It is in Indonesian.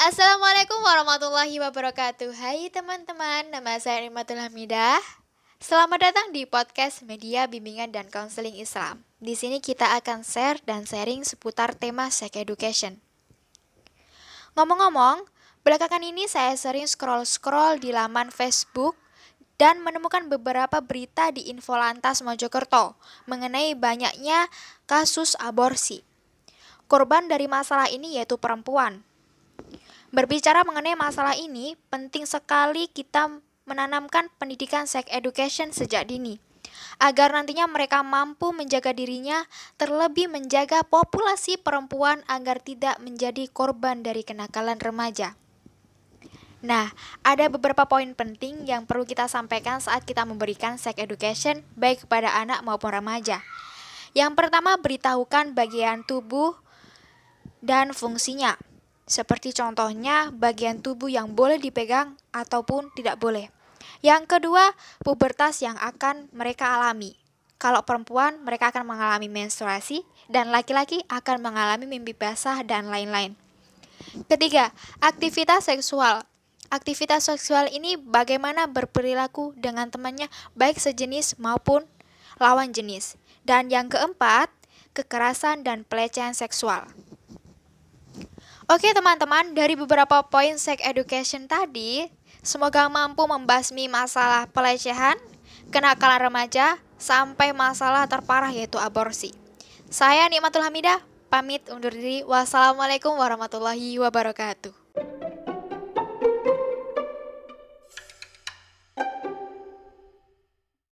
Assalamualaikum warahmatullahi wabarakatuh. Hai teman-teman, nama saya Rimatul Hamidah. Selamat datang di podcast Media Bimbingan dan Konseling Islam. Di sini kita akan share dan sharing seputar tema Sex Education. Ngomong-ngomong, belakangan ini saya sering scroll-scroll di laman Facebook dan menemukan beberapa berita di Infolantas Mojokerto mengenai banyaknya kasus aborsi. Korban dari masalah ini yaitu perempuan, Berbicara mengenai masalah ini, penting sekali kita menanamkan pendidikan sex education sejak dini agar nantinya mereka mampu menjaga dirinya, terlebih menjaga populasi perempuan agar tidak menjadi korban dari kenakalan remaja. Nah, ada beberapa poin penting yang perlu kita sampaikan saat kita memberikan sex education baik kepada anak maupun remaja. Yang pertama, beritahukan bagian tubuh dan fungsinya seperti contohnya bagian tubuh yang boleh dipegang ataupun tidak boleh. Yang kedua, pubertas yang akan mereka alami. Kalau perempuan, mereka akan mengalami menstruasi, dan laki-laki akan mengalami mimpi basah dan lain-lain. Ketiga, aktivitas seksual. Aktivitas seksual ini bagaimana berperilaku dengan temannya, baik sejenis maupun lawan jenis. Dan yang keempat, kekerasan dan pelecehan seksual. Oke teman-teman, dari beberapa poin sex education tadi, semoga mampu membasmi masalah pelecehan, kenakalan remaja, sampai masalah terparah yaitu aborsi. Saya Nikmatul Hamidah, pamit undur diri. Wassalamualaikum warahmatullahi wabarakatuh.